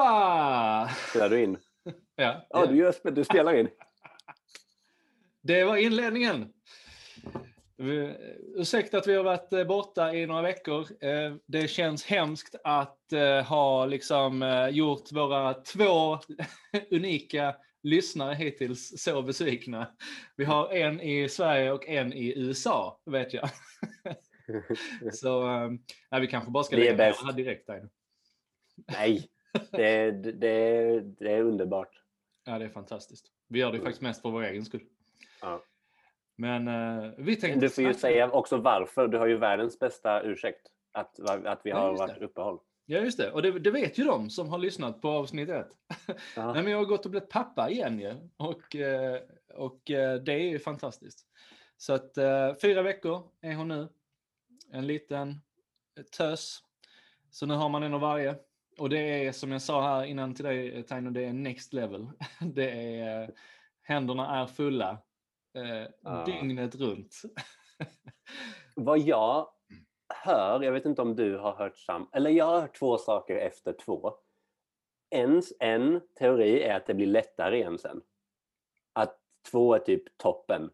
allihopa! Spelar du in? Ja, Ja, du, gör, du spelar in. det var inledningen. Ursäkta att vi har varit eh, borta i några veckor. Eh, Det känns hemskt att eh, ha liksom gjort våra två unika lyssnare hittills så besvikna. Vi har en i Sverige och en i USA, vet jag. Så nej, vi kanske bara ska lägga ner det här direkt. Där. Nej, det, det, det är underbart. Ja, det är fantastiskt. Vi gör det faktiskt mest för vår egen skull. Ja. Men eh, vi tänkte... Du får ju säga också varför. Du har ju världens bästa ursäkt att, att vi Ja, har just varit det. uppehåll. Ja, just det. Och det, det vet ju de som har lyssnat på avsnitt ett. Ja. Nej, men jag har gått och blivit pappa igen ju. Och, eh, och eh, det är ju fantastiskt. Så att eh, fyra veckor är hon nu. En liten tös. Så nu har man en av varje. Och det är som jag sa här innan till dig Taino, det är next level. Det är, eh, händerna är fulla. Eh, Ah. Dygnet runt. Vad jag hör, jag vet inte om du har hört sam, eller jag har hört två saker efter två. En, en teori är att det blir lättare igen sen. Att två är typ toppen.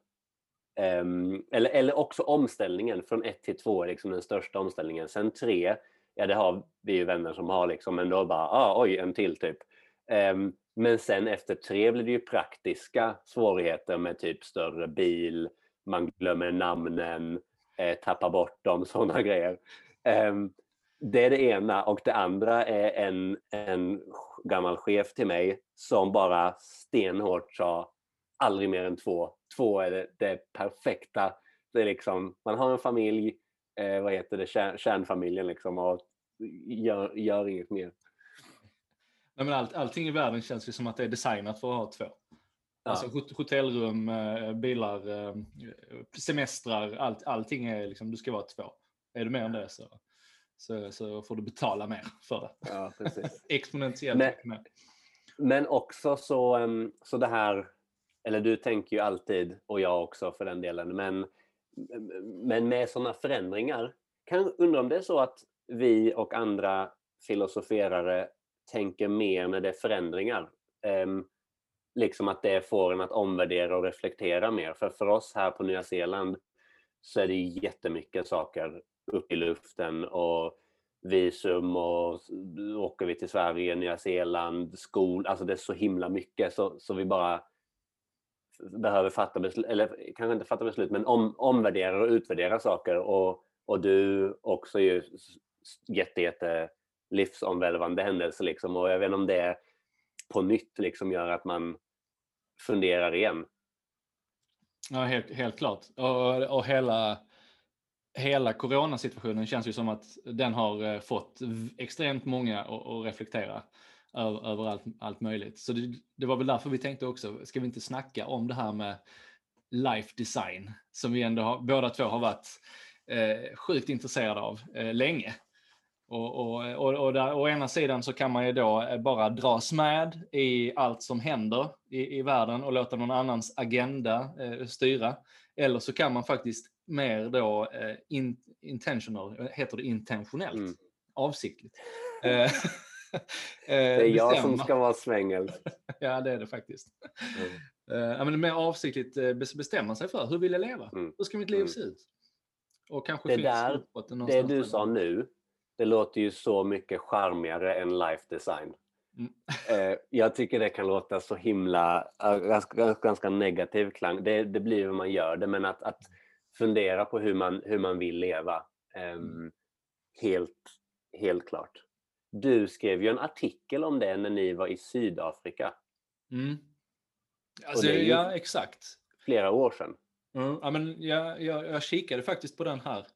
Ehm, eller, eller också omställningen från ett till två är liksom den största omställningen. Sen tre, ja det har vi ju vänner som har liksom, men då bara, ah, oj, en till typ. Um, men sen efter tre blir det ju praktiska svårigheter med typ större bil, man glömmer namnen, eh, tappar bort dem, sådana grejer. Um, det är det ena och det andra är en, en gammal chef till mig som bara stenhårt sa aldrig mer än två. Två är det, det perfekta. Det är liksom, man har en familj, eh, vad heter det, kär, kärnfamiljen liksom och gör, gör inget mer. Nej, men allt, allting i världen känns ju som att det är designat för att ha två. Ja. Alltså hot- hotellrum, eh, bilar, eh, semestrar, allt, allting är liksom, du ska vara två. Är du mer än det så, så, så får du betala mer för det. Ja. Exponentiellt Men- mer. Men också så, så det här, eller du tänker ju alltid, och jag också för den delen, men, men med sådana förändringar, kan undra om det är så att vi och andra filosoferare tänker mer när det är förändringar. Um, liksom att det får en att omvärdera och reflektera mer. För för oss här på Nya Zeeland så är det jättemycket saker upp i luften och visum och åker vi till Sverige, Nya Zeeland, skol, alltså det är så himla mycket så, så vi bara behöver fatta beslut, eller kanske inte fatta beslut, men om, omvärdera och utvärdera saker och, och du också ju jätte, jätte livsomvälvande händelser liksom och jag vet inte om det på nytt liksom gör att man funderar igen. Ja, helt, helt klart. Och, och hela, hela coronasituationen känns ju som att den har eh, fått extremt många att, att reflektera över, över allt, allt möjligt. Så det, det var väl därför vi tänkte också, ska vi inte snacka om det här med life design som vi ändå har, båda två har varit eh, sjukt intresserade av eh, länge. Och, och, och, och där, å ena sidan så kan man ju då eh, bara dras med i allt som händer i, i världen och låta någon annans agenda eh, styra. Eller så kan man faktiskt mer då eh, in, intentional, heter det intentionellt, Mm. avsiktligt. Eh, Det är jag som ska vara svängel. Ja, det är det faktiskt. Mm. Eh, men mer avsiktligt eh, bes- bestämma sig för hur vill jag leva? Mm. Hur ska mitt liv Mm. se ut? Och kanske Det där- Det du sa nu, det låter ju så mycket charmigare än life design. Mm. Eh, jag tycker det kan låta så himla, eh, ganska, ganska- negativ klang. Det, det blir hur man gör det, men att, att fundera på hur man, hur man vill leva. Mm. helt, helt klart. Du skrev ju en artikel om det när ni var i Sydafrika, Mm. Alltså, Ja, exakt. flera år sedan. Mm, ja, men jag, jag, jag kikade faktiskt på den här.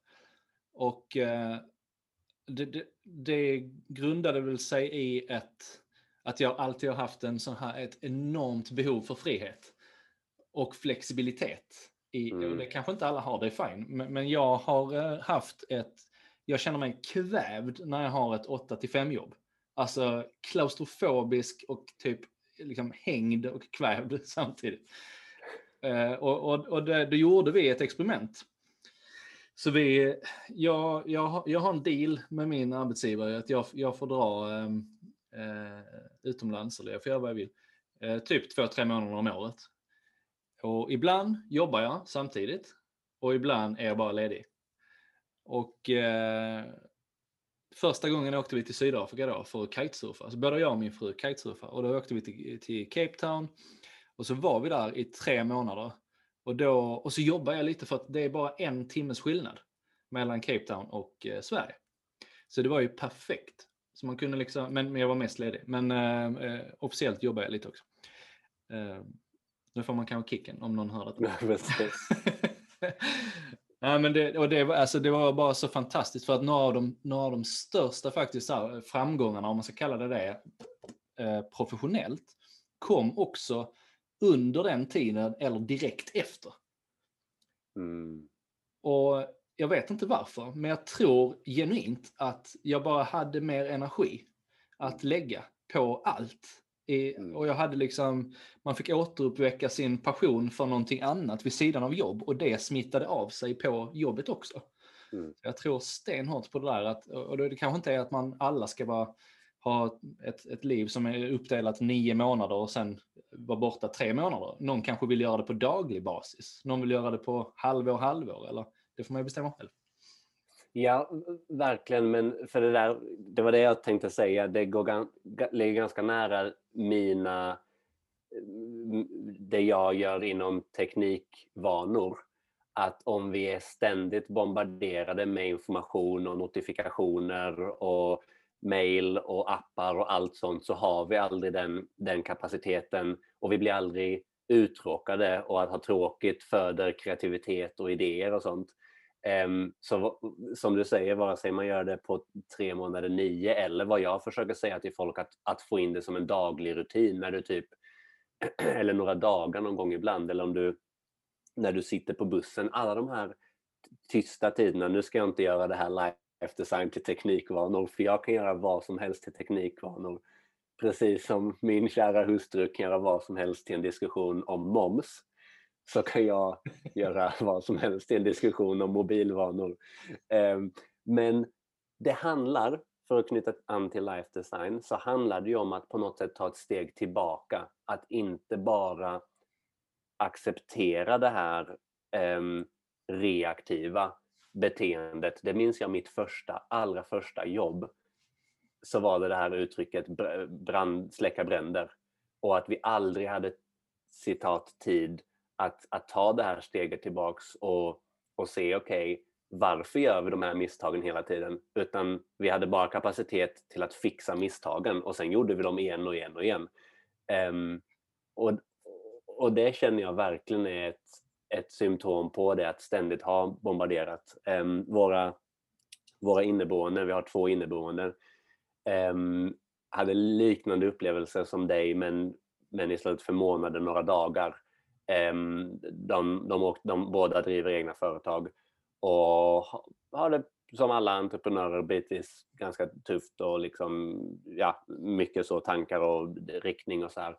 Och eh, det, det, det grundade väl sig i ett, att jag alltid har haft en sån här, ett enormt behov för frihet. Och flexibilitet. I, Mm. och det kanske inte alla har, det är fine. Men, men jag har eh, haft ett, jag känner mig kvävd när jag har ett 8 till 5 jobb. Alltså klaustrofobisk och typ liksom hängd och kvävd samtidigt. Eh, och och, och det, då gjorde vi ett experiment. Så vi, jag, jag, har- jag har en deal med min arbetsgivare att jag, jag får dra eh, eh, utomlands, eller jag får göra vad jag vill, eh, typ två, tre månader om året. Och ibland jobbar jag samtidigt och ibland är jag bara ledig. Och eh, första gången åkte vi till Sydafrika då för att kitesurfa. Så både jag och min fru kitesurfa och då åkte vi till, till Cape Town och så var vi där i tre månader. Och, då, och så jobbade jag lite för att det är bara en timmes skillnad mellan Cape Town och eh, Sverige. Så det var ju perfekt. Så man kunde liksom, men, men jag var mest ledig. Men eh, eh officiellt jobbade jag lite också. Eh, nu får man kanske kicken om någon hör det. Ja, men det, och det, alltså det var bara så fantastiskt för att några av de, några av de största faktiskt här, framgångarna, om man ska kalla det det, eh, professionellt, kom också under den tiden eller direkt efter. Mm. Och jag vet inte varför, men jag tror genuint att jag bara hade mer energi att lägga på allt. I, mm. och jag hade liksom, man fick återuppväcka sin passion för någonting annat vid sidan av jobb och det smittade av sig på jobbet också. Mm. Jag tror stenhårt på det där, att, och det kanske inte är att man alla ska bara ha ett, ett liv som är uppdelat nio månader och sen vara borta tre månader. Någon kanske vill göra det på daglig basis. Någon vill göra det på halvår, halvår. Eller, det får man ju bestämma själv. Ja, verkligen. Men för det där, det var det jag tänkte säga. Det går, ligger ganska nära mina, mm, det jag gör inom teknikvanor. Att om vi är ständigt bombarderade med information och notifikationer och mail och appar och allt sånt så har vi aldrig den, den kapaciteten och vi blir aldrig uttråkade och att ha tråkigt föder kreativitet och idéer och sånt. Um, så som du säger, vare sig man gör det på tre månader, nio eller vad jag försöker säga till folk att, att få in det som en daglig rutin. När du typ eller några dagar någon gång ibland eller om du när du sitter på bussen, alla de här tysta tiderna, nu ska jag inte göra det här live design till teknikvanor för jag kan göra vad som helst till teknikvanor. Precis som min kära hustru kan göra vad som helst till en diskussion om moms så kan jag göra vad som helst i en diskussion om mobilvanor. Ehm, men det handlar, för att knyta an till life design, så handlar det ju om att på något sätt ta ett steg tillbaka. Att inte bara acceptera det här um, reaktiva beteendet. Det minns jag mitt första, allra första jobb. Så var det det här uttrycket brand, släcka bränder. Och att vi aldrig hade citat tid att, att ta det här steget tillbaks och, och se, okej, okay, varför gör vi de här misstagen hela tiden? Utan vi hade bara kapacitet till att fixa misstagen och sen gjorde vi dem igen och igen och igen. Um, och, och det känner jag verkligen är ett, ett symptom på det att ständigt ha bombarderat. Um, våra, våra inneboende, vi har två inneboende, um, hade liknande upplevelser som dig men, men istället för månader, några dagar. Ehm, de, de, de båda driver egna företag och har det som alla entreprenörer bitvis ganska tufft och liksom, ja, mycket så tankar och riktning och så här.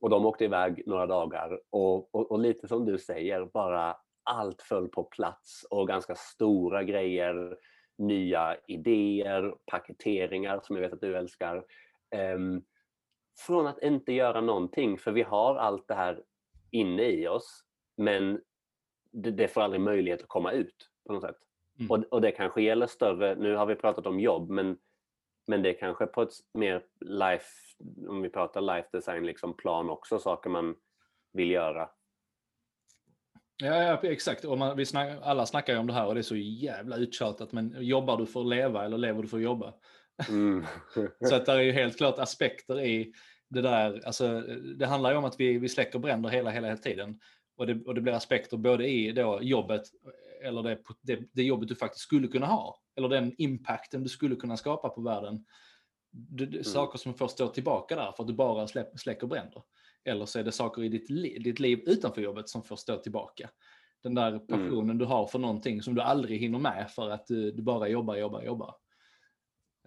Och de åkte iväg några dagar och, och, och, lite som du säger, bara allt föll på plats och ganska stora grejer, nya idéer, paketeringar som jag vet att du älskar. Um, från att inte göra någonting, för vi har allt det här inne i oss men det, det får aldrig möjlighet att komma ut på något sätt. Mm. Och, och det kanske gäller större, nu har vi pratat om jobb men, men det är kanske på ett mer life, om vi pratar life design liksom plan också, saker man vill göra. Ja, ja exakt. Och man, vi snack, alla snackar ju om det här och det är så jävla uttjatat. Men jobbar du för att leva eller lever du för att jobba? Mm. så att det är ju helt klart aspekter i det där, alltså, det handlar ju om att vi, vi släcker bränder hela, hela, hela tiden. Och det, och det blir aspekter både i då jobbet, eller det, det, det, jobbet du faktiskt skulle kunna ha, eller den impacten du skulle kunna skapa på världen. Det, mm. Saker som får stå tillbaka där för att du bara släpp, släcker bränder. Eller så är det saker i ditt, liv, ditt liv utanför jobbet som får stå tillbaka. Den där mm. passionen mm. du har för någonting som du aldrig hinner med för att du, du bara jobbar, jobbar, jobbar.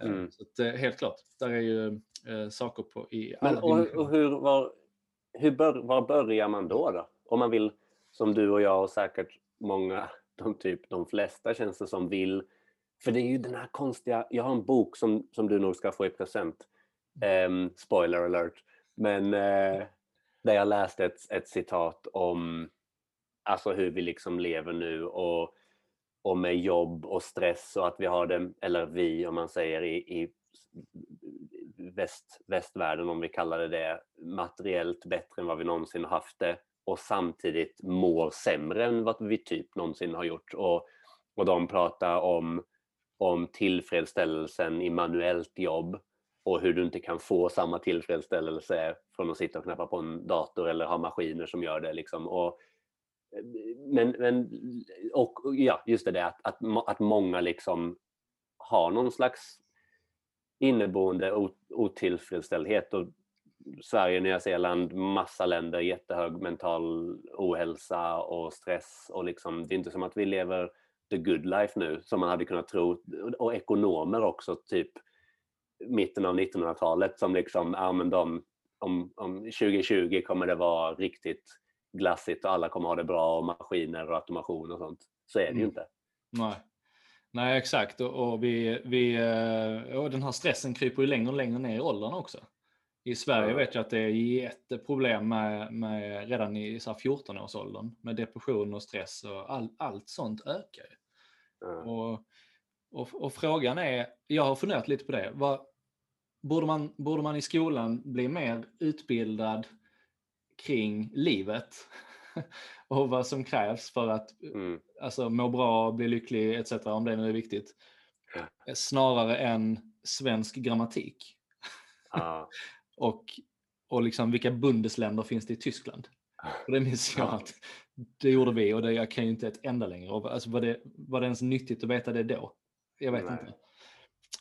Eh, mm. Så att, eh, helt klart, där är ju eh, saker på i alla Men, och, och hur, var, hur bör, var börjar man då, då? Om man vill, som du och jag och säkert många, de, typ, de flesta känns det som vill. För det är ju den här konstiga, jag har en bok som, som du nog ska få i present. Um, spoiler alert. Men uh, där jag läste ett, ett citat om alltså hur vi liksom lever nu och, och med jobb och stress och att vi har det, eller vi om man säger i, i väst, västvärlden om vi kallar det det, materiellt bättre än vad vi någonsin haft det och samtidigt mår sämre än vad vi typ någonsin har gjort. Och, och de pratar om, om tillfredsställelsen i manuellt jobb och hur du inte kan få samma tillfredsställelse från att sitta och knappa på en dator eller ha maskiner som gör det. Liksom. Och, men, men, och ja, just det, att, att, att många liksom har någon slags inneboende otillfredsställdhet. Och Sverige, Nya Zeeland, massa länder, jättehög mental ohälsa och stress. Och liksom, det är inte som att vi lever the good life nu, som man hade kunnat tro. Och ekonomer också, typ mitten av 1900-talet, som liksom, ja men de, om, om 2020 kommer det vara riktigt glassigt och alla kommer ha det bra och maskiner och automation och sånt. Så är det mm. ju inte. Nej. Nej, exakt. Och, och vi, vi, eh, och den här stressen kryper ju längre och längre ner i åldern också. I Sverige ja. vet jag att det är jätteproblem med, med redan i 14-årsåldern med depression och stress och all, allt sånt ökar. Ja. Och, och, och, frågan är, jag har funderat lite på det, vad, borde, man, borde man i skolan bli mer utbildad kring livet och vad som krävs för att mm. alltså, må bra, bli lycklig etc. om det nu är viktigt. Ja. Snarare än svensk grammatik. Ah. och, och liksom vilka bundesländer finns det i Tyskland? Och det minns jag att det gjorde vi och det, jag kan ju inte ett enda längre. Alltså, var, det, var det ens nyttigt att veta det då? Jag vet Nej. inte.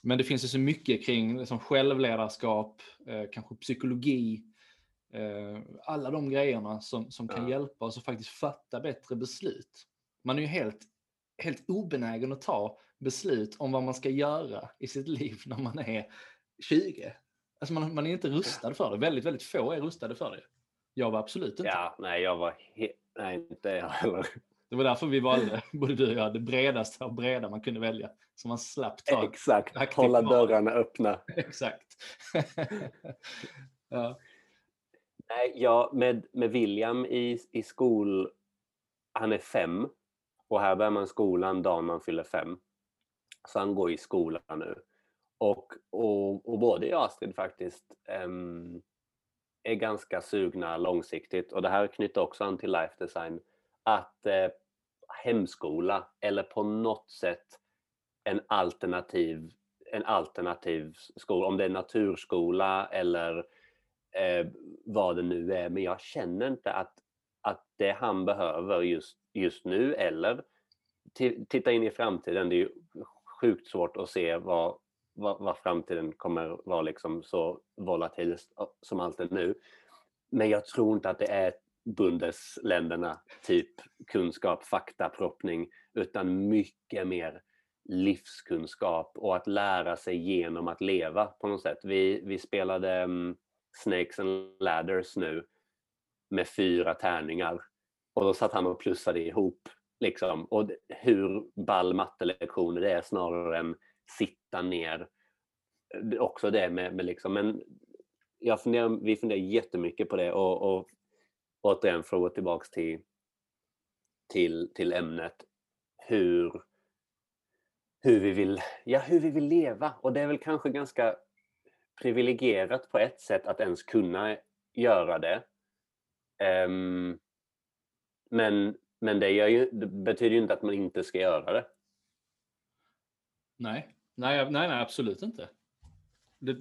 Men det finns ju så mycket kring liksom, självledarskap, eh, kanske psykologi, eh, alla de grejerna som, som kan ja. hjälpa oss att faktiskt fatta bättre beslut. Man är ju helt, helt obenägen att ta beslut om vad man ska göra i sitt liv när man är 20. Alltså man, man är inte rustad för det. Väldigt, väldigt få är rustade för det. Jag var absolut inte. Ja, nej, jag var nej, inte jag heller. Det var därför vi valde, både du och jag, det bredaste av breda man kunde välja. Så man slapp ta Exakt, hålla dörrarna öppna. Exakt. ja. Nej, ja, med, med William i, i skol... Han är fem och här börjar man skolan dagen man fyller fem. Så han går i skolan nu. Och, och, och både jag och Astrid faktiskt äm, är ganska sugna långsiktigt och det här knyter också an till life design att äh, hemskola eller på något sätt en alternativ, en alternativ skola, om det är naturskola eller eh, vad det nu är. Men jag känner inte att, att det han behöver just, just nu eller titta in i framtiden, det är ju sjukt svårt att se vad, vad, vad framtiden kommer vara liksom så volatil som allt är nu. Men jag tror inte att det är bundesländerna, typ kunskap, faktaproppning, utan mycket mer livskunskap och att lära sig genom att leva på något sätt. Vi, vi spelade um, Snakes and Ladders nu med fyra tärningar och då satt han och plussade ihop liksom. Och hur ball mattelektioner det är snarare än sitta ner. Också det med, med liksom, men jag funderar, vi funderar jättemycket på det och, och återigen för att gå tillbaks till, till, till ämnet hur, hur, vi vill, ja, hur vi vill leva. Och det är väl kanske ganska privilegierat på ett sätt att ens kunna göra det. Um, men men det, ju, det, betyder ju inte att man inte ska göra det. Nej, nej, nej, nej absolut inte. Det,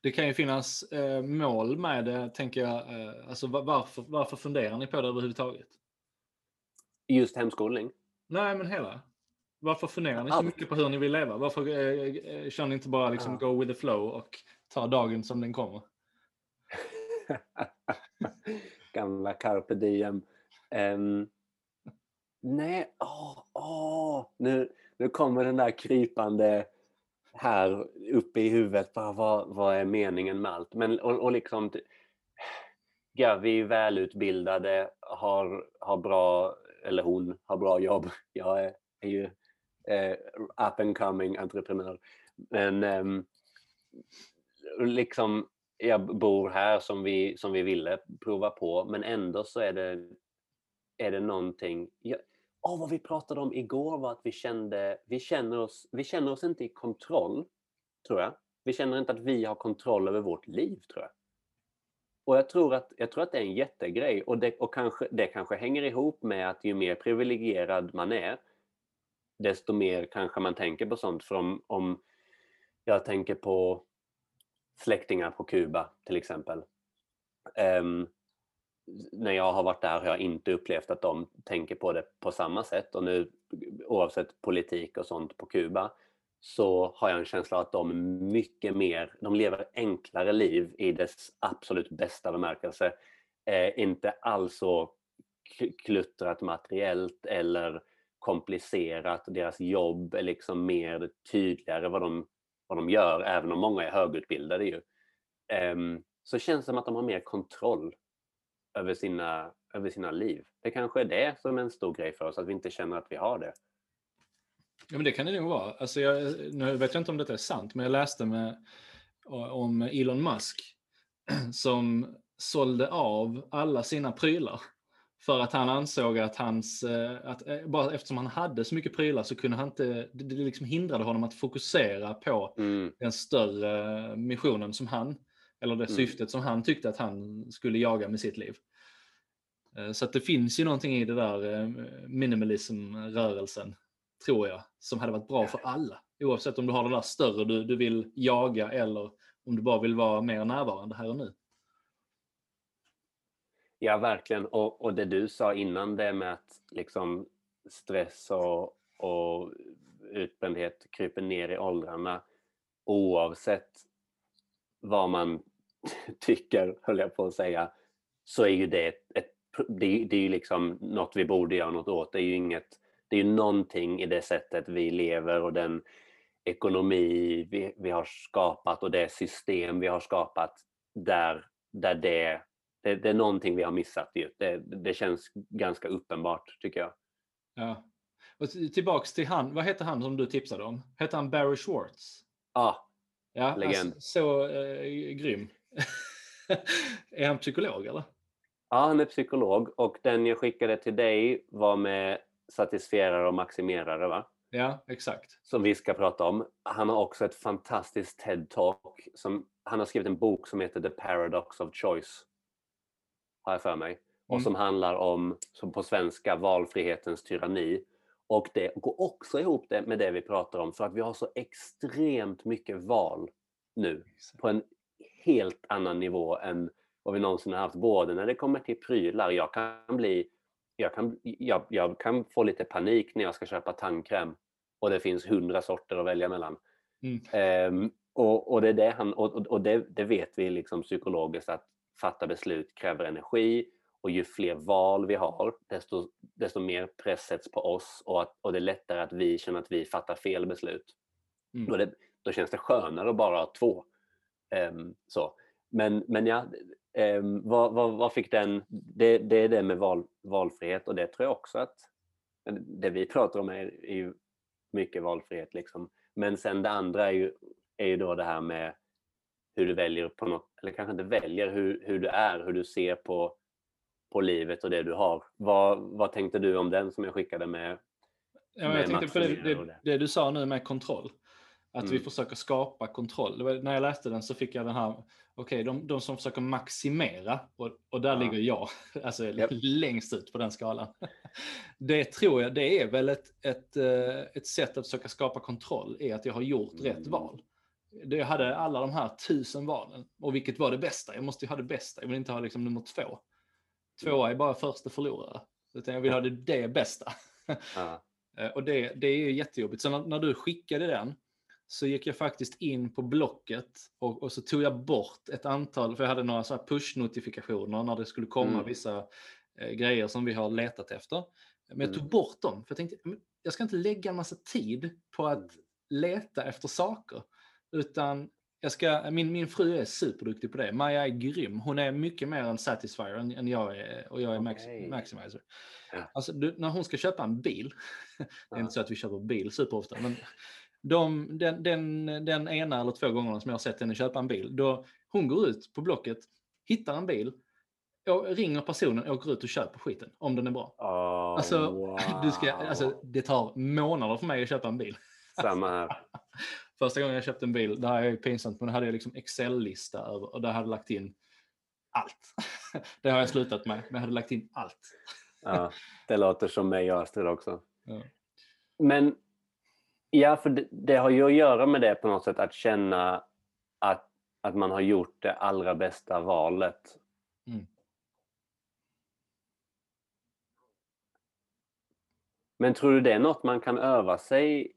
det kan ju finnas eh, mål med det, tänker jag. Eh, alltså, varför, varför funderar ni på det överhuvudtaget? Just hemskolning? Nej, men hela. Varför funderar ni så mycket på hur ni vill leva? Varför eh, eh, kör ni inte bara liksom ja. go with the flow och tar dagen som den kommer? Gamla carpe diem. Um, nej, åh, åh, nu, nu kommer den där krypande här uppe i huvudet, bara vad, vad är meningen med allt? Men, och, och liksom, ja, vi är välutbildade, har, har bra, eller hon har bra jobb. Jag är, är ju eh, up and coming entreprenör. Men eh, liksom, jag bor här som vi, som vi ville prova på, men ändå så är det, är det någonting... Jag, oh, vad vi pratade om igår var att vi kände, vi känner oss, vi känner oss inte i kontroll, tror jag. Vi känner inte att vi har kontroll över vårt liv, tror jag. Och jag tror att, jag tror att det är en jättegrej och, det, och kanske, det kanske hänger ihop med att ju mer privilegierad man är, desto mer kanske man tänker på sånt. För om, om jag tänker på släktingar på Kuba till exempel. Um, när jag har varit där har jag inte upplevt att de tänker på det på samma sätt och nu oavsett politik och sånt på Kuba så har jag en känsla av att de mycket mer, de lever enklare liv i dess absolut bästa bemärkelse. Eh, inte alls så kluttrat materiellt eller komplicerat. Deras jobb är liksom mer tydligare vad de, vad de gör, även om många är högutbildade ju. Um, så känns det som att de har mer kontroll över sina, över sina liv. Det kanske är det som är en stor grej för oss, att vi inte känner att vi har det. Ja, men det kan det nog vara. Alltså jag, nu vet jag inte om detta är sant, men jag läste med, om Elon Musk som sålde av alla sina prylar för att han ansåg att hans, eh, att eh, bara eftersom han hade så mycket prylar så kunde han inte, det liksom hindrade honom att fokusera på mm. den större missionen som han, eller det mm. syftet som han tyckte att han skulle jaga med sitt liv. Eh, så att det finns ju någonting i det där minimalism-rörelsen tror jag, som hade varit bra för alla. Oavsett om du har det där större du, du vill jaga eller om du bara vill vara mer närvarande här och nu. Ja, verkligen. Och, och det du sa innan det med att liksom stress och, och utbrändhet kryper ner i åldrarna oavsett vad man tycker, höll jag på att säga, så är ju det ett, ett det, det är ju liksom något vi borde göra något åt. Det är ju inget det är ju någonting i det sättet vi lever och den ekonomi vi, vi har skapat och det system vi har skapat där, där det, det, det är någonting vi har missat. Ju. Det, det känns ganska uppenbart tycker jag. Ja. Och tillbaks till han, vad heter han som du tipsade om? Hette han Barry Schwartz? Ja, ja legend. Alltså, så eh, grym. är han psykolog eller? Ja, han är psykolog och den jag skickade till dig var med satisfierare och maximerare va? Ja, exakt. Som vi ska prata om. Han har också ett fantastiskt TED-talk. Han har skrivit en bok som heter The Paradox of Choice. Har jag för mig. Och mm. som handlar om, som på svenska, valfrihetens tyranni. Och det går också ihop det med det vi pratar om för att vi har så extremt mycket val nu. På en helt annan nivå än vad vi någonsin har haft. Både när det kommer till prylar. Jag kan bli jag kan, jag, jag kan få lite panik när jag ska köpa tandkräm och det finns hundra sorter att välja mellan. Mm. Um, och, och, det, är det, han, och, och det, det, vet vi liksom psykologiskt att fatta beslut kräver energi och ju fler val vi har desto, desto mer press sätts på oss och, att, och det är lättare att vi känner att vi fattar fel beslut. Mm. Då, det, då känns det skönare att bara ha två. Um, så. Men, men ja, Eh, vad, vad, vad, fick den... Det, det, är det med val, valfrihet och det tror jag också att det vi pratar om är, är ju mycket valfrihet. Liksom. Men sen det andra är ju, är ju då det här med hur du väljer på något, eller kanske inte väljer, hur, hur du är, hur du ser på, på livet och det du har. Vad, vad tänkte du om den som jag skickade med? Ja, med jag tänkte på det, det, det, du sa nu med kontroll. Att mm. vi försöker skapa kontroll. Var, när jag läste den så fick jag den här, okej, okay, de, de, som försöker maximera, och, och där ja. ligger jag, alltså yep. längst ut på den skalan. det tror jag, det är väl ett, ett, eh, ett sätt att försöka skapa kontroll, är att jag har gjort mm. rätt val. Jag hade alla de här tusen valen, och vilket var det bästa? Jag måste ju ha det bästa, jag vill inte ha liksom nummer två. Tvåa är bara första förlorare. Utan jag vill ha det, det bästa. Ja. Eh, och det, det är jättejobbigt. Så när, när du skickade den, så gick jag faktiskt in på Blocket och, och så tog jag bort ett antal, för jag hade några push-notifikationer när det skulle komma mm. vissa eh, grejer som vi har letat efter. Men jag tog mm. bort dem, för jag tänkte jag ska inte lägga en massa tid på att mm. leta efter saker. Utan jag ska, min, min fru är superduktig på det. Maja är grym. Hon är mycket mer en satisfier än, än jag är och jag är max, maximizer. Ja. Alltså, du, när hon ska köpa en bil, det är inte så att vi köper bil superofta, men De, den, den, den ena eller två gångerna som jag har sett henne köpa en bil, då hon går ut på Blocket, hittar en bil, och ringer personen, åker ut och köper skiten om den är bra. Oh, Alltså, wow. Du ska, alltså, det tar månader för mig att köpa en bil. Samma här. Första gången jag köpte en bil, det här är ju pinsamt, men då hade jag liksom Excel-lista över och där hade jag lagt in allt. det har jag slutat med, men jag hade lagt in allt. Ja, det låter som mig och Astrid också. Ja. Men ja, för det, det har ju att göra med det på något sätt, att känna att, att man har gjort det allra bästa valet. Mm. Men tror du det är något man kan öva sig,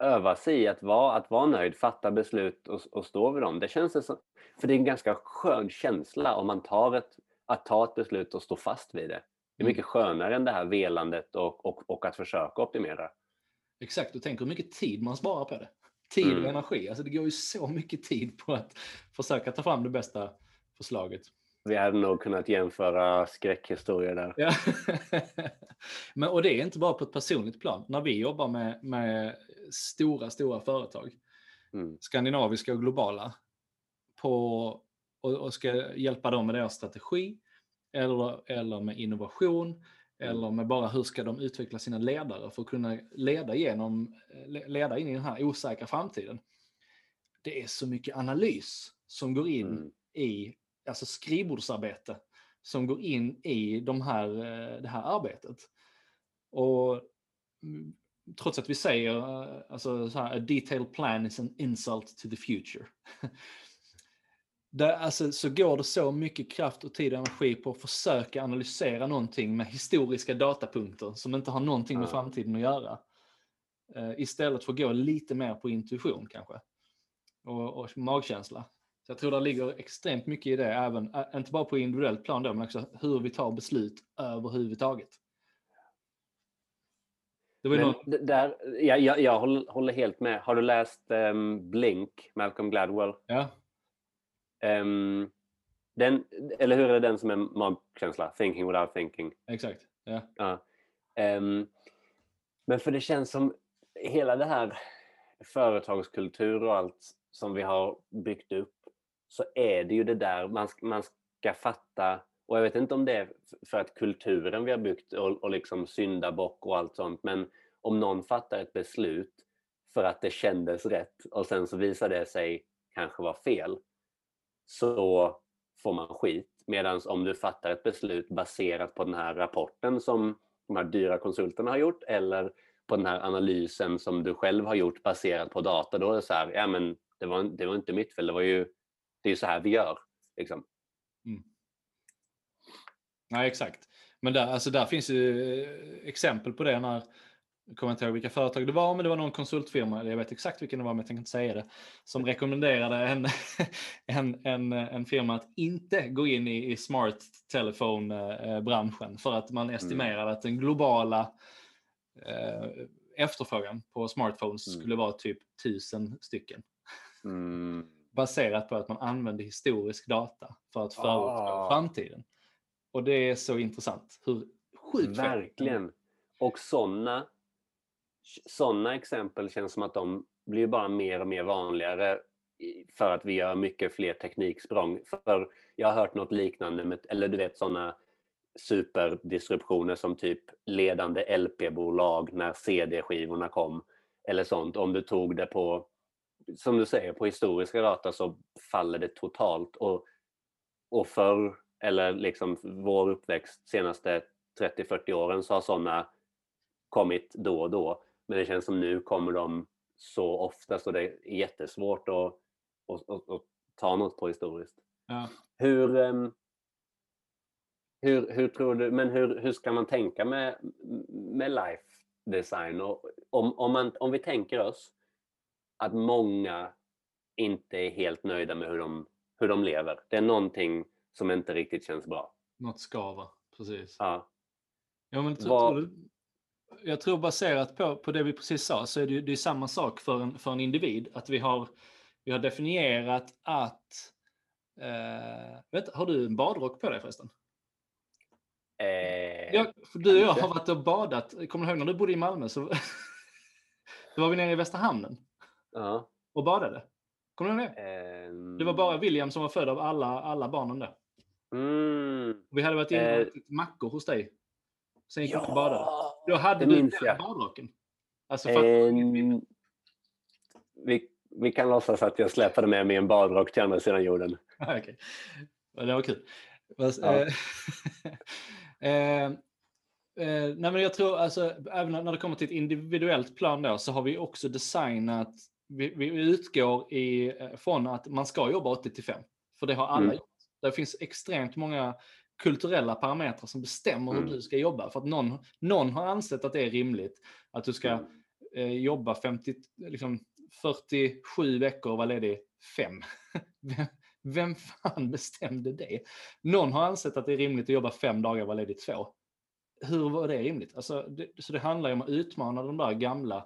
öva sig i, att vara, att vara nöjd, fatta beslut och, och stå vid dem? Det känns som, för det är en ganska skön känsla om man tar ett, att ta ett beslut och stå fast vid det. Det är Mm. mycket skönare än det här velandet och, och, och att försöka optimera. Exakt, och tänk hur mycket tid man sparar på det. Tid och Mm. energi. Alltså det går ju så mycket tid på att försöka ta fram det bästa förslaget. Vi hade nog kunnat jämföra skräckhistorier där. Ja. Men, och det är inte bara på ett personligt plan. När vi jobbar med, med stora, stora företag, Mm. skandinaviska och globala, på, och, och ska hjälpa dem med deras strategi, eller, eller med innovation, eller med bara hur ska de utveckla sina ledare för att kunna leda, genom, le- leda in i den här osäkra framtiden. Det är så mycket analys som går in Mm. i, alltså skrivbordsarbete, som går in i de här, eh, det här arbetet. Och mm, trots att vi säger eh, alltså så här, a detailed plan is an insult to the future. Där, alltså, så går det så mycket kraft och tid och energi på att försöka analysera någonting med historiska datapunkter som inte har någonting med framtiden att göra. Eh, istället för att gå lite mer på intuition kanske. Och, och magkänsla. Så jag tror det ligger extremt mycket i det, även, inte bara på individuellt plan då, men också hur vi tar beslut överhuvudtaget. Det var d- där, ja, jag, jag håller, helt med. Har du läst ehm, Blink, Malcolm Gladwell? ja, Ehm, den, eller hur är det den som är magkänsla? Thinking without thinking. exakt. Ja. Ja. Ehm, men för det känns som hela det här företagskultur och allt som vi har byggt upp så är det ju det där man, man ska fatta och jag vet inte om det är för att kulturen vi har byggt och, och liksom syndabock och allt sånt men om någon fattar ett beslut för att det kändes rätt och sen så visar det sig kanske vara fel så får man skit. Medan om du fattar ett beslut baserat på den här rapporten som de här dyra konsulterna har gjort eller på den här analysen som du själv har gjort baserat på data, då är det så här, ja men det var, det var inte mitt fel, det var ju det är ju så här vi gör. Liksom. Mm. Nej, exakt. Men där, alltså där finns ju eh, exempel på det när, jag kommer inte ihåg vilka företag det var, men det var någon konsultfirma, jag vet exakt vilken det var, men jag tänker inte säga det, som rekommenderade en, en, en, en firma att inte gå in i, i smart telefon-branschen för att man estimerade att den globala eh, efterfrågan på smartphones Mm. skulle vara typ tusen stycken. Mm. Baserat på att man använde historisk data för att förutspå Ah. framtiden. Och det är så intressant. Hur sjukt. Verkligen. Och sådana såna exempel känns som att de blir bara mer och mer vanligare för att vi gör mycket fler tekniksprång. För jag har hört något liknande, med, eller du vet sådana superdistributioner som typ ledande LP-bolag när CD-skivorna kom. Eller sånt. Om du tog det på, som du säger, på historiska data så faller det totalt. Och, och förr, eller liksom vår uppväxt senaste 30-40 åren så har sådana kommit då och då. Men det känns som nu kommer de så ofta så det är jättesvårt att, att, att, att ta något på historiskt. Ja. Hur, ehm, hur, hur tror du, men hur, hur ska man tänka med, med life design? Och om, om, man, om vi tänker oss att många inte är helt nöjda med hur de, hur de lever. Det är någonting som inte riktigt känns bra. Något skaver, precis. Ja. Ja, men, du, jag tror baserat på, på det vi precis sa så är det, det är samma sak för en, för en individ. Att vi har, vi har definierat att... Eh, vet, har du en badrock på dig förresten? Eh, Ja, för du och jag har varit och badat. Kommer du ihåg när du bodde i Malmö? Så, så var vi nere i Västra hamnen. Ja. och badade. Kommer du ihåg det? Ehm, Det var bara William som var född av alla, alla barnen där. Mm. Vi hade varit inne och Eh. ätit mackor hos dig. Sen gick vi upp och badade. Ja! Då hade det du minns jag. badrocken. Alltså? Ehm, vi, vi kan låtsas att jag släpade med mig en badrock till andra sidan jorden. Okej. Ja, Det var kul. Ja. eh, eh, eh, nej men jag tror, alltså, även när det kommer till ett individuellt plan då, så har vi också designat, vi, vi utgår i, eh, från att man ska jobba 80 till 5. För det har alla Mm. gjort. Det finns extremt många kulturella parametrar som bestämmer hur Mm. du ska jobba. För att någon, någon har ansett att det är rimligt att du ska Mm. eh, jobba 50, liksom 47 veckor och vara ledig 5. Vem, vem fan bestämde det? Någon har ansett att det är rimligt att jobba fem dagar och vara ledig två. Hur var det rimligt? Alltså, det, så det handlar ju om att utmana de där gamla,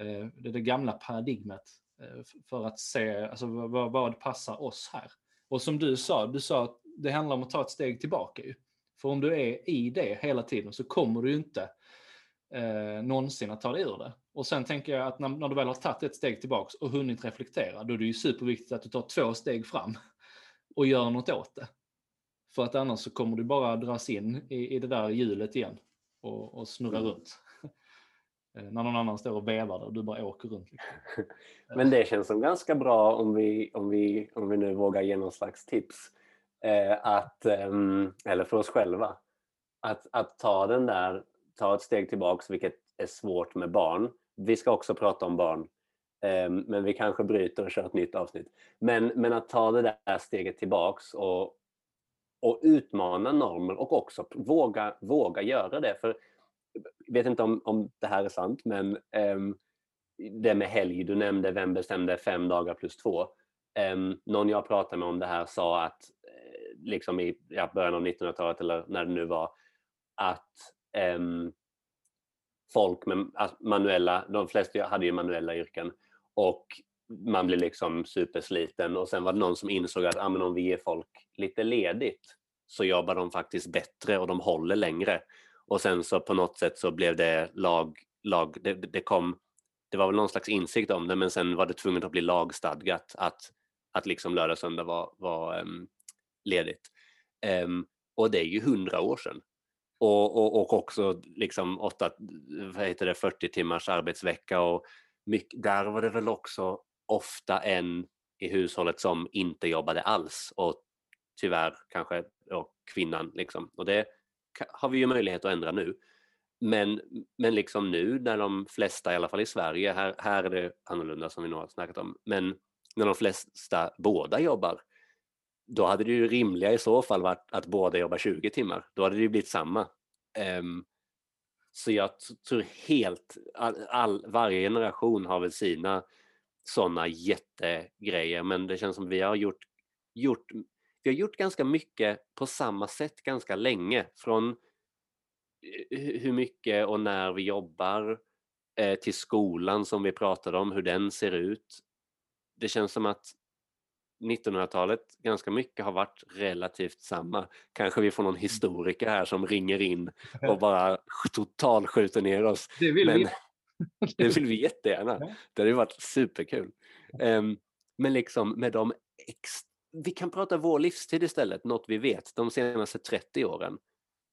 eh, det, det gamla paradigmet eh, för att se alltså, vad- vad passar oss här. Och som du sa, du sa att det handlar om att ta ett steg tillbaka. Ju. För om du är i det hela tiden så kommer du inte eh, någonsin att ta dig ur det. Och sen tänker jag att när, när du väl har tagit ett steg tillbaks och hunnit reflektera, då är det ju superviktigt att du tar två steg fram och gör något åt det. För att annars så kommer du bara dras in i, i det där hjulet igen och, och snurra Mm. runt. Eh, när någon annan står och vevar och du bara åker runt. Liksom. Men det känns som ganska bra om vi, om vi, om vi nu vågar ge någon slags tips. Eh, att, eh, eller för oss själva. Att, att ta den där, ta ett steg tillbaks, vilket är svårt med barn. Vi ska också prata om barn. eh, men vi kanske bryter och kör ett nytt avsnitt. Men, men att ta det där steget tillbaks och, och utmana normer och också våga, våga göra det. För vet inte om, om det här är sant, men um, det med helg, du nämnde vem bestämde fem dagar plus två. Um, någon jag pratade med om det här sa att eh, liksom i ja, början av 1900-talet eller när det nu var att um, folk med alltså manuella, de flesta hade ju manuella yrken och man blir liksom supersliten och sen var det någon som insåg att ah, men om vi ger folk lite ledigt så jobbar de faktiskt bättre och de håller längre. Och sen så på något sätt så blev det lag, lag det, det kom, det var väl någon slags insikt om det men sen var det tvunget att bli lagstadgat att, att liksom lördag och söndag var, var um, ledigt. Um, och det är ju hundra år sedan. Och, och, och också liksom åtta, vad heter det, 40 timmars arbetsvecka och mycket, där var det väl också ofta en i hushållet som inte jobbade alls och tyvärr kanske och kvinnan liksom. Och det har vi ju möjlighet att ändra nu. Men, men liksom nu när de flesta, i alla fall i Sverige, här, här är det annorlunda som vi nu har snackat om, men när de flesta båda jobbar, då hade det ju rimliga i så fall varit att båda jobbar 20 timmar. Då hade det ju blivit samma. Um, så jag tror helt, all, all, varje generation har väl sina sådana jättegrejer, men det känns som vi har gjort, gjort, vi har gjort ganska mycket på samma sätt ganska länge. Från hur mycket och när vi jobbar eh, till skolan som vi pratade om, hur den ser ut. Det känns som att 1900-talet ganska mycket har varit relativt samma. Kanske vi får någon historiker här som ringer in och bara total skjuter ner oss. Det vill Men, vi. det vill vi jättegärna. Det hade varit superkul. Um, men liksom med de ex... Vi kan prata vår livstid istället, något vi vet. De senaste 30 åren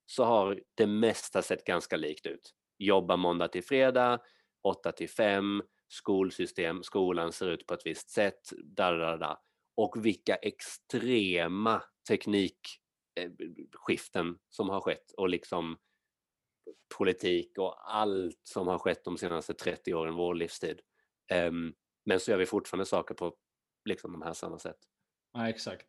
så har det mesta sett ganska likt ut. Jobba måndag till fredag, 8 till 5, skolsystem, skolan ser ut på ett visst sätt, där, och vilka extrema teknikskiften eh, som har skett och liksom politik och allt som har skett de senaste 30 åren, vår livstid. Ehm, men så gör vi fortfarande saker på liksom de här samma sätt. Ja, exakt.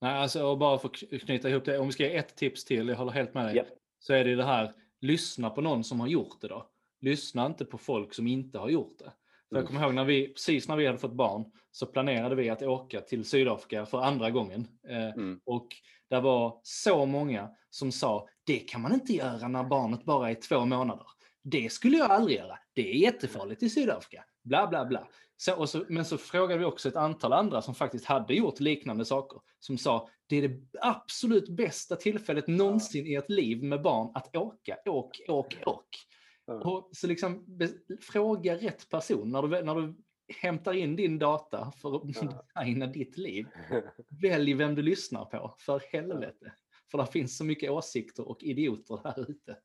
Nej, alltså, och bara för att knyta ihop det, om vi ska ge ett tips till, jag håller helt med dig, Yep. så är det det här, lyssna på någon som har gjort det då. Lyssna inte på folk som inte har gjort det. För jag Mm. kommer ihåg när vi, precis när vi hade fått barn, så planerade vi att åka till Sydafrika för andra gången. Eh, Mm. och det var så många som sa, det kan man inte göra när barnet bara är två månader. Det skulle jag aldrig göra. Det är jättefarligt i Sydafrika. Bla, bla, bla. Så, och så, men så frågade vi också ett antal andra som faktiskt hade gjort liknande saker. Som sa, det är det absolut bästa tillfället någonsin i ett liv med barn att åka, åk, åk, åk. Och, så liksom, fråga rätt person. När du, när du hämtar in din data för att designa ditt liv. Välj vem du lyssnar på, för helvete. För det finns så mycket åsikter och idioter här ute.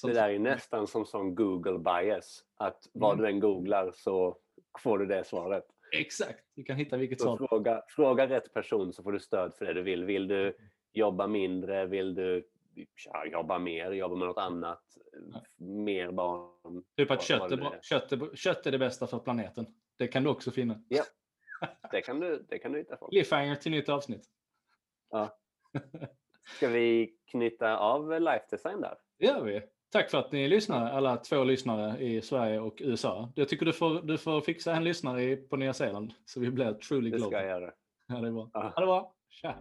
Som- Det där är nästan som sån Google bias. Att vad Mm. du än googlar så får du det svaret. Exakt, du kan hitta vilket Så svar. fråga, fråga rätt person så får du stöd för det du vill. Vill du jobba mindre? Vill du ja, jobba mer? Jobba med något annat? Mer barn? Typ att kött är, det bra- kött, är, kött är det bästa för planeten. Det kan du också finna. Det kan du, det kan du hitta. Cliffhanger till nytt avsnitt. Ska vi knyta av life design där? Det gör vi. Tack för att ni lyssnar, alla två lyssnare i Sverige och USA. Jag tycker du får, du får fixa en lyssnare på Nya Zeeland så vi blir truly Det ska jag göra. Ja, det är bra. Ha det bra. Tja!